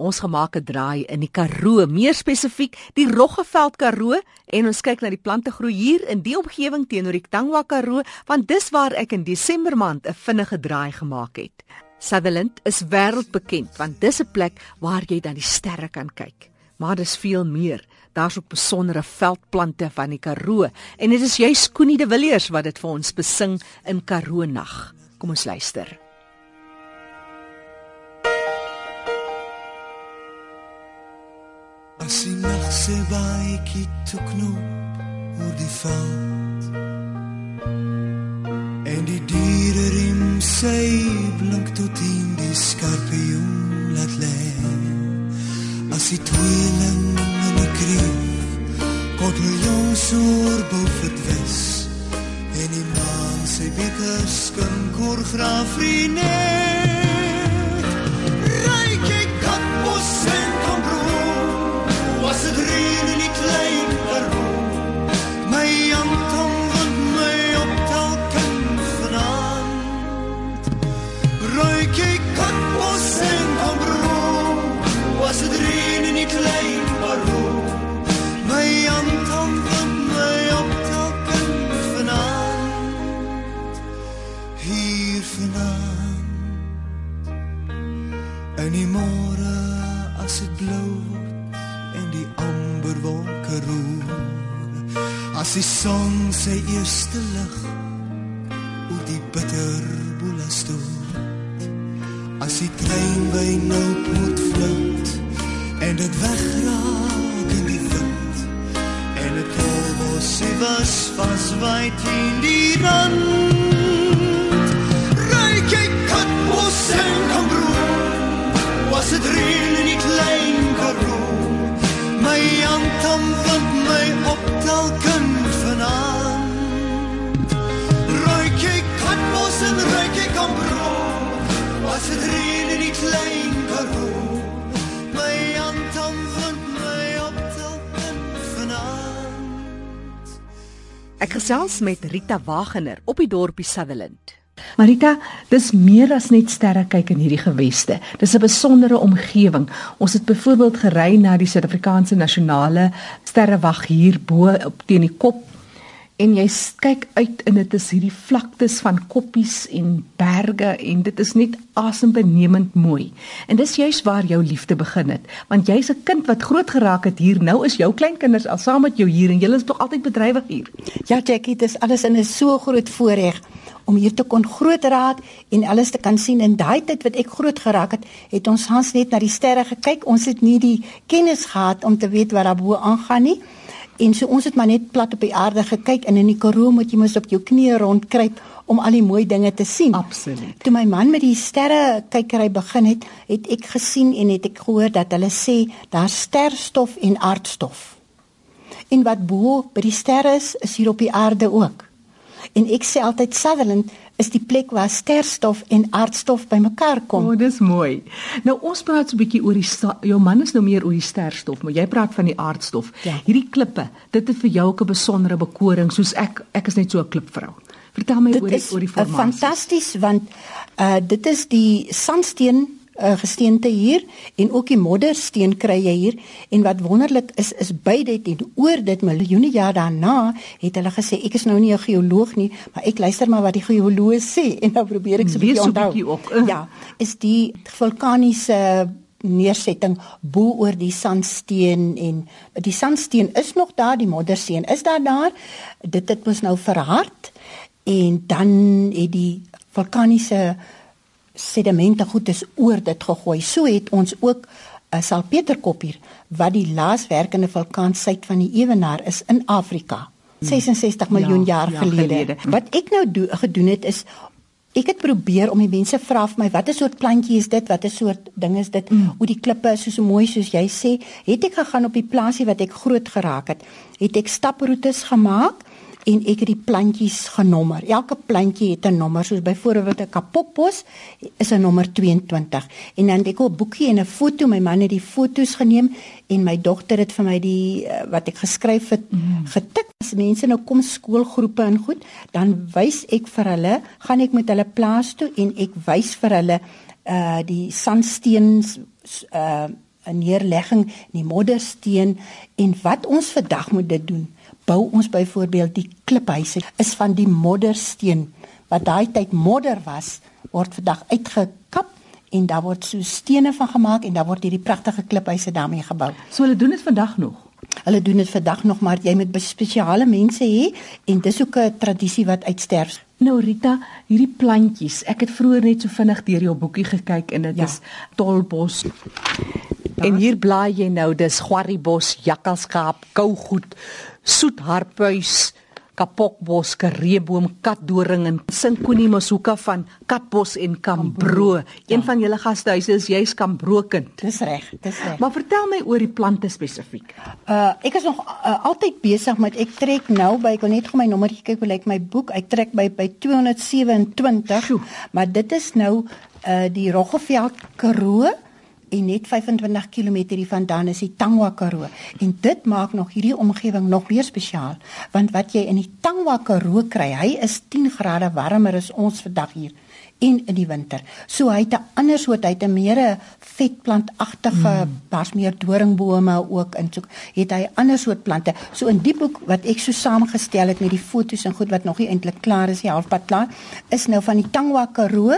Ons gemaak 'n draai in die Karoo, meer spesifiek die Roggeveld Karoo en ons kyk na die plante groei hier in die omgewing teenoor die Tangwa Karoo, want dis waar ek in Desember maand 'n vinnige draai gemaak het. Sutherland is wêreldbekend want dis 'n plek waar jy dan die sterre kan kyk. Maar dis veel meer. Daar's ook besondere veldplante van die Karoo en dit is juist Koenie de Villiers wat dit vir ons besing in Karoo nag. Kom ons luister. As die nacht se baie toe knop oor die veld En die diere riem sy blink tot in die skorpioen laat lê As die tweeling in die krief Kot miljoen soor bof het wes En die maan sy beker skink oor graaf vrienden In die môre as dit blou word en die amber wolke roer. As die son sy eerste lig oor die bitter boela stoot. As die trein by nou moet vloot en dit wegraak in die wind. En dit almos sy was vas weit in die rand Ek gesels met Rita Wagener op die dorpie Sutherland. Marita, dis meer as net sterre kyk in hierdie geweste. Dis 'n besondere omgewing. Ons het byvoorbeeld gery na die Suid-Afrikaanse nasionale sterrewag hier bo op teen die kop en jy kyk uit en dit is hierdie vlaktes van koppies en berge en dit is net asembenemend mooi. En dis juist waar jou liefde begin het, want jy's 'n kind wat groot geraak het hier. Nou is jou kleinkinders al saam met jou hier en julle is tog altyd bedrywig hier. Ja, Jackie, dit is alles in 'n so groot voorreg om hier te kon groot raak en alles te kan sien in daai tyd wat ek groot geraak het, het ons hans net na die sterre gekyk. Ons het nie die kennis gehad om te weet wat daarbo aangaan nie. En so ons het maar net plat op die aarde gekyk en in die Karoo moet jy mos op jou knieë rondkruip om al die mooi dinge te sien. Absoluut. Toe my man met die sterre kykery begin het, het ek gesien en het ek gehoor dat hulle sê daar's sterstof en aardstof. En wat bo by die sterre is, is hier op die aarde ook. En ek sê altyd Sutherland is die plek waar sterstof en aardstof bymekaar kom. O, oh, dis mooi. Nou ons praat so 'n bietjie oor die jou man is nou meer oor die sterstof, maar jy praat van die aardstof. Ja. Hierdie klippe, dit het vir jou ook 'n besondere bekoring soos ek ek is net so 'n klipvrou. Vertel my dit oor die is oor die formasie. fantasties want uh dit is die sandsteen uh, gesteente hier en ook die moddersteen kry jy hier. En wat wonderlik is is by dit en oor dit miljoene jaar daarna het hulle gesê ek is nou nie 'n geoloog nie maar ek luister maar wat die geoloë sê. En nou probeer ek so 'n bietjie onthou. ook, uh. ja is die vulkaniese neersetting bo oor die sandsteen en die sandsteen is nog daar die moddersteen is daar daar. Dit het mos nou verhard en dan het die vulkaniese sedimente goed is oor dit gegooi. So het ons ook 'n uh, salpeterkop hier wat die laaswerkende vulkaan suid van die Ewenaar is in Afrika. 66 miljoen Ja, jaar ja, gelede. gelede. Wat ek nou do, gedoen het is ek het probeer om die mense vra vir my watter soort plantjie is dit? Watter soort ding is dit? Mm. Hoe die klippe is so so mooi soos jy sê. Het ek gegaan op die plaasie wat ek groot geraak het. Het ek staproetes gemaak en ek het die plantjies genommer. Elke plantjie het 'n nommer, soos byvoorbeeld 'n kapokbos is 'n nommer 22. En dan het ek 'n boekie en 'n foto, my man het die foto's geneem en my dogter het vir my die uh, wat ek geskryf het mm. getik. As mense nou kom skoolgroepe en goed, dan wys ek vir hulle, gaan ek met hulle plaas toe en ek wys vir hulle uh die sandsteens uh neerlegging, die moddersteen en wat ons vandag moet dit doen. Bou ons byvoorbeeld die kliphuise is van die moddersteen wat daai tyd modder was, word vandag uitgekap en daar word so stene van gemaak en daar word hierdie pragtige kliphuise daarmee gebou. So hulle doen dit vandag nog. Hulle doen dit vandag nog maar jy moet spesiale mense hê en dis ook 'n tradisie wat uitsterf. Nou Rita, hierdie plantjies, ek het vroeër net so vinnig deur jou boekie gekyk en dit ja. is tolbos. En hier blaai jy nou dis gwarriebos, jakkalskaap, kougoed, soetharpuis, kapokbos, kareeboom, katdoring en sinkonie masuka van Katbos en Kambro. Ja. Een van julle gastehuise is juis Kambro kind. Dis reg, dis reg. Maar vertel my oor die plante spesifiek. Uh ek is nog uh, altyd besig met ek trek nou by ek wil net gou my nommertjie kyk hoe lyk my boek. Ek trek by by 227. Sjoe. Maar dit is nou uh die Roggeveld Karoo en net 25 km hiervandaan is die Tangwa Karoo en dit maak nog hierdie omgewing nog meer spesiaal want wat jy in die Tangwa Karoo kry hy is 10 grade warmer as ons vandag hier en in die winter. So hy het 'n ander soort, hy het 'n meer vetplantagtige, mm. pas meer doringbome ook in so het hy 'n ander soort plante. So in die boek wat ek so saamgestel het met die fotos en goed wat nog nie eintlik klaar is, die halfpad klaar, is nou van die Tangwa Karoo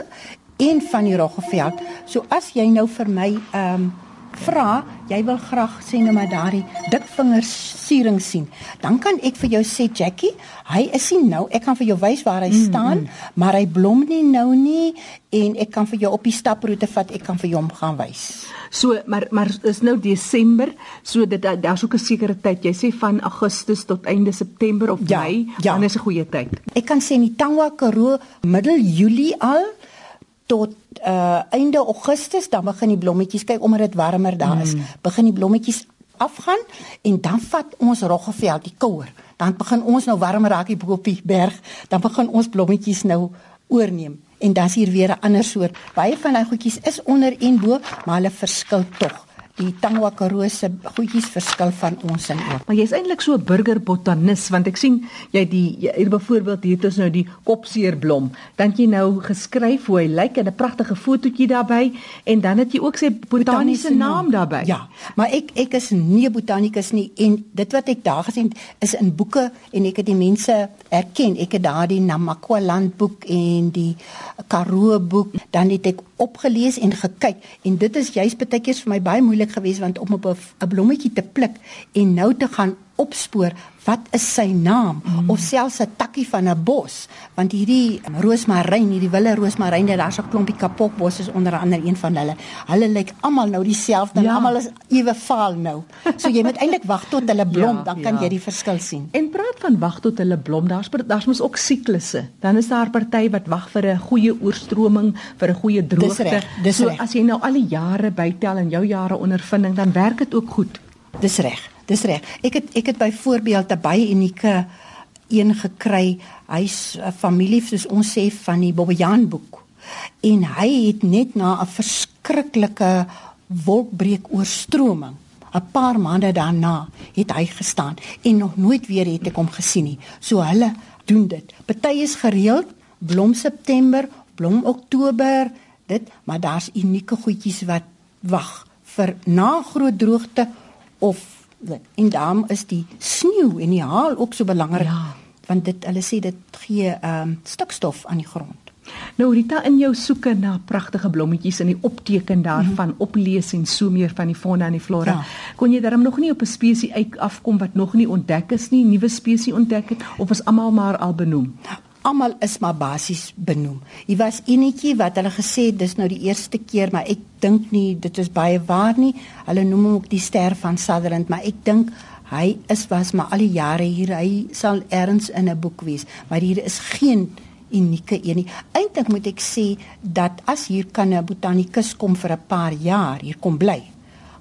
en van die Roggeveld. So as jy nou vir my ehm um, vra, jy wil graag sien nou maar daardie dikvingers siering sien, dan kan ek vir jou sê Jackie, hy is nie nou, ek kan vir jou wys waar hy mm, staan, mm. maar hy blom nie nou nie en ek kan vir jou op die staproete vat, ek kan vir jou hom gaan wys. So, maar maar is nou Desember, so dit daar's ook 'n sekere tyd. Jy sê van Augustus tot einde September of ja, Mei, ja. dan is 'n goeie tyd. Ek kan sê in die Tangwa Karoo middel Julie al tot uh einde Augustus dan begin die blommetjies kyk omdat dit warmer daar is. Mm. Begin die blommetjies afgaan en dan vat ons roggeveld die kouer. Dan begin ons nou warmer raak hier op die berg. Dan begin ons blommetjies nou oorneem en dan's hier weer 'n ander soort. Baie van daai goedjies is onder en bo, maar hulle verskil tog die Tangwa Karoo se goedjies verskil van ons in ook. Maar jy's eintlik so 'n burger botanis want ek sien jy die hier byvoorbeeld hier het ons nou die kopseerblom. Dan jy nou geskryf hoe hy lyk en 'n pragtige fotootjie daarbey en dan het jy ook sy botaniese naam daarbey. Ja, maar ek ek is nie 'n botanikus nie en dit wat ek daar gesien is in boeke en ek het die mense erken. Ek het daardie Namakwa landboek en die Karoo boek dan het ek opgelees en gekyk. En dit is juist baie keer vir my baie moeilik geweest want om op 'n blommetjie te pluk en nou te gaan opspoor wat is sy naam mm. of selfs 'n takkie van 'n bos want hierdie roosmaryn hierdie wille roosmaryn daar's 'n klompie kapokbos is onder andere een van hulle hulle lyk almal nou dieselfde ja. almal is ewe vaal nou so jy moet eintlik wag tot hulle blom ja, dan kan ja. jy die verskil sien en praat van wag tot hulle blom daar's daar's mos ook siklusse dan is daar party wat wag vir 'n goeie oorstroming vir 'n goeie droogte dis reg, dis so reg. as jy nou al die jare bytel en jou jare ondervinding dan werk dit ook goed dis reg Dis reg. Ek het ek het byvoorbeeld 'n baie unieke een gekry. Hy's 'n familie soos ons sê van die Bobbejaan boek. En hy het net na 'n verskriklike wolkbreek oorstroming 'n paar maande daarna het hy gestaan en nog nooit weer het ek hom gesien nie. So hulle doen dit. Party is gereeld blom September, blom Oktober, dit, maar daar's unieke goedjies wat wag vir na groot droogte of En daarom is die sneeu en die haal ook so belangrik. Ja. Want dit hulle sê dit gee ehm um, stikstof aan die grond. Nou Rita in jou soeke na pragtige blommetjies en die opteken daarvan mm -hmm. oplees en so meer van die fauna en die flora. Ja. Kon jy darm nog nie op 'n spesies uit afkom wat nog nie ontdek is nie, nuwe spesies ontdek het of is almal maar al benoem? Almal is maar basies benoem. Hier was enetjie wat hulle gesê dis nou die eerste keer, maar ek dink nie dit is baie waar nie. Hulle noem hom ook die ster van Sutherland, maar ek dink hy is was maar al die jare hier. Hy sal erns in 'n boek wees, maar hier is geen unieke een nie. Eintlik moet ek sê dat as hier kan 'n botanikus kom vir 'n paar jaar hier kom bly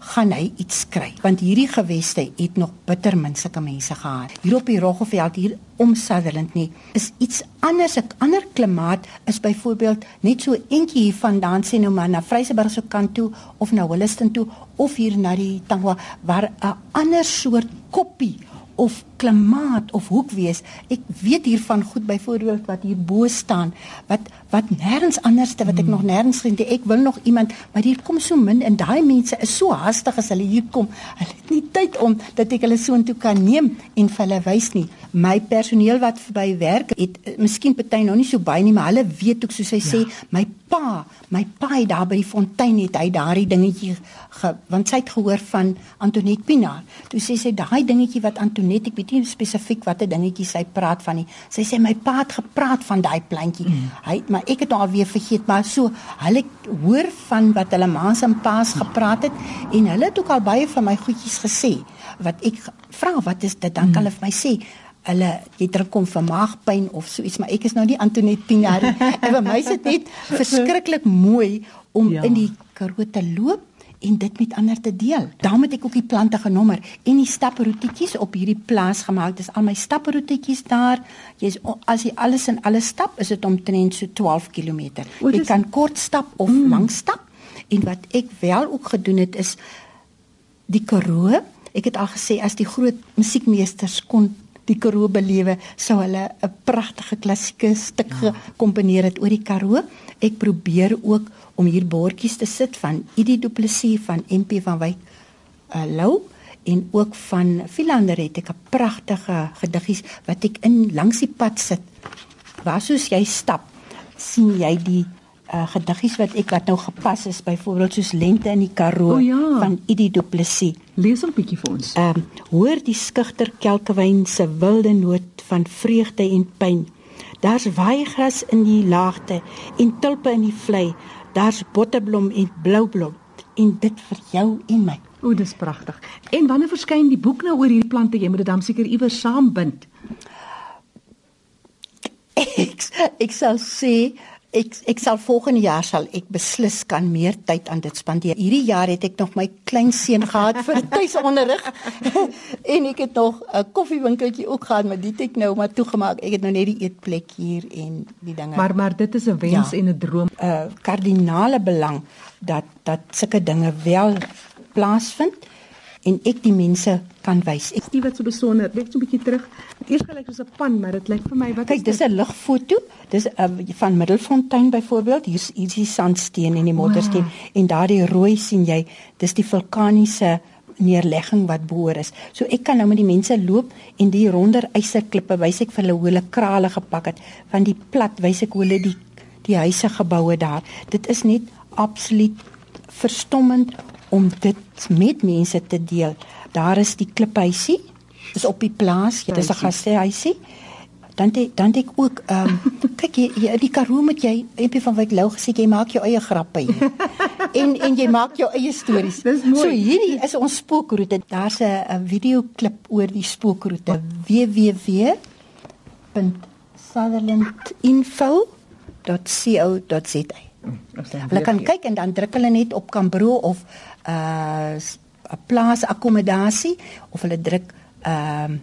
gaan hy iets kry want hierdie geweste het nog bitter min sulke mense gehad. Hier op die Roggeveld hier om Sutherland nie is iets anders. 'n ander klimaat is byvoorbeeld net so eentjie hier vandaan sê nou maar na Vryseburg se kant toe of na Williston toe of hier na die Tangwa waar 'n ander soort koppie of klimaat of hoek wees. Ek weet hiervan goed byvoorbeeld wat hier bo staan wat wat nêrens anderste wat ek hmm. nog nêrens gesien het. Ek wil nog iemand, maar hier kom so min en daai mense is so haastig as hulle hier kom. Hulle het nie tyd om dat ek hulle so intoe kan neem en vir hulle wys nie. My personeel wat verby werk het uh, miskien party nog nie so baie nie, maar hulle weet ook soos hy ja. sê, my pa, my pa het daar by die fontein het hy daardie dingetjie ge, want sy het gehoor van Antoinette Pinaar. Toe sê sy daai dingetjie wat Antoinette, ek weet nie spesifiek watter dingetjie sy praat van nie. Sy sê my pa het gepraat van daai plantjie. Mm. Hy maar ek het nou al weer vergeet, maar so hulle hoor van wat hulle ma's en pa's gepraat het en hulle het ook al baie van my goedjies gesê wat ek vra wat is dit dan mm. kan hulle vir my sê hulle jy drink kom vir maagpyn of so iets maar ek is nou nie Antoinette Pinaar en vir my is dit net verskriklik mooi om ja. in die Karoo te loop en dit met ander te deel. Daarom het ek ook die plante genommer en die staproetjies op hierdie plaas gemaak. Dis al my staproetjies daar. Jy's as jy alles in alles stap, is dit omtrent so 12 km. Jy kan kort stap of mm. lank stap. En wat ek wel ook gedoen het is die Karoo. Ek het al gesê as die groot musiekmeesters kon die Karoo belewe, sou hulle 'n pragtige klassieke stuk ja. gekomponeer het oor die Karoo. Ek probeer ook om hier bordjies te sit van Idi Du Plessis van MP van Wyk uh, Lou en ook van Philander het ek 'n pragtige gediggies wat ek in langs die pad sit. Waar soos jy stap, sien jy die uh, gediggies wat ek wat nou gepas is byvoorbeeld soos Lente in die Karoo oh, ja. van Idi Du Plessis. Lees 'n bietjie vir ons. Ehm um, hoor die skugter kelkewyn se wilde noot van vreugde en pyn. Daar's waaigras in die laagte en tulpe in die vlei daar's botteblom en bloublom en dit vir jou en my. O, dis pragtig. En wanneer verskyn die boek nou oor hierdie plante? Jy moet dit dan seker iewers saambind. Ek ek sal sê ek ek sal volgende jaar sal ek beslis kan meer tyd aan dit spandeer. Hierdie jaar het ek nog my klein seun gehad vir tuisonderrig en ek het nog 'n koffiewinkeltjie ook gehad, maar dit het nou maar toegemaak. Ek het nou net die eetplek hier en die dinge. Maar maar dit is 'n wens ja, en 'n droom. 'n uh, Kardinale belang dat dat sulke dinge wel plaasvind en ek die mense kan wys. Ek sien wat so besonder. Net so 'n bietjie terug. Eers gelyk soos 'n pan, maar dit lyk vir my wat Kyk, dis 'n ligfoto. Dis uh, van Middelfontein byvoorbeeld. Hier's die sandsteen en die moddersteen wow. en daardie rooi sien jy, dis die vulkaniese neerlegging wat boor is. So ek kan nou met die mense loop en die ronder eiserklippe wys ek vir hulle hoe hulle krale gepak het van die plat wys ek hoe hulle die die huise geboue daar. Dit is net absoluut verstommend om dit met mense te deel. Daar is die kliphuisie. Dis op die plaas. Ja, dis 'n gastehuisie. Dan het, dan het ek ook ehm um, kyk jy, jy die Karoo met jy EP van Wyk Lou gesê jy maak jou eie grappe hier. en en jy maak jou eie stories. Dis mooi. So hierdie is ons spookroete. Daar's 'n videoklip oor die spookroete. www.sutherlandinfo.co.za. Hulle kan kyk en dan druk hulle net op Kambro of uh 'n plaas akkommodasie of hulle druk ehm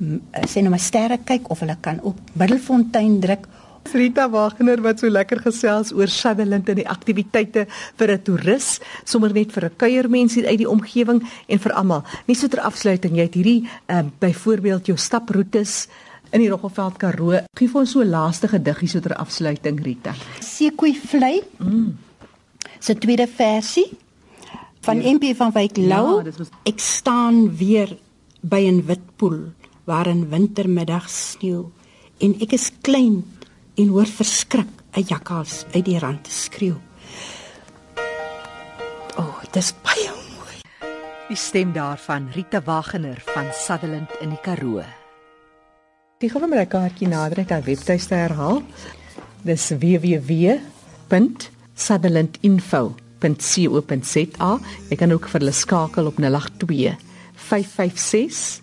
uh, sê nou maar sterre kyk of hulle kan op Middelfontein druk Rita Wagner wat so lekker gesels oor Sutherland en die aktiwiteite vir 'n toerist, sommer net vir 'n kuiermens hier uit die omgewing en vir almal. Net so ter afsluiting, jy het hierdie ehm uh, byvoorbeeld jou staproetes in die Roggelveld Karoo. Gee vir ons so 'n laaste gediggie so ter afsluiting, Rita. Sekoe vlei. Mm. Se tweede versie van ja. MP van Wyk Lou. Ja, was... Ek staan weer by 'n wit poel waar in wintermiddag sneeu en ek is klein en hoor verskrik 'n jakkals uit die rand skreeu. O, oh, dis baie mooi. Die stem daarvan Rita Wagner van Sutherland in die Karoo. Ek gaan my kaartjie nader ek haar webtuiste herhaal. Dis www.sutherlandinfo.com www.co.za. Jy kan ook vir hulle skakel op 082 556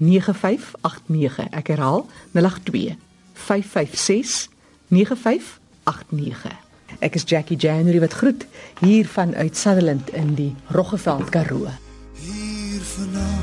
9589. Ek herhaal 082 556 9589. Ek is Jackie January wat groet hier van uit Sutherland in die Roggeveld Karoo. Hier vanaand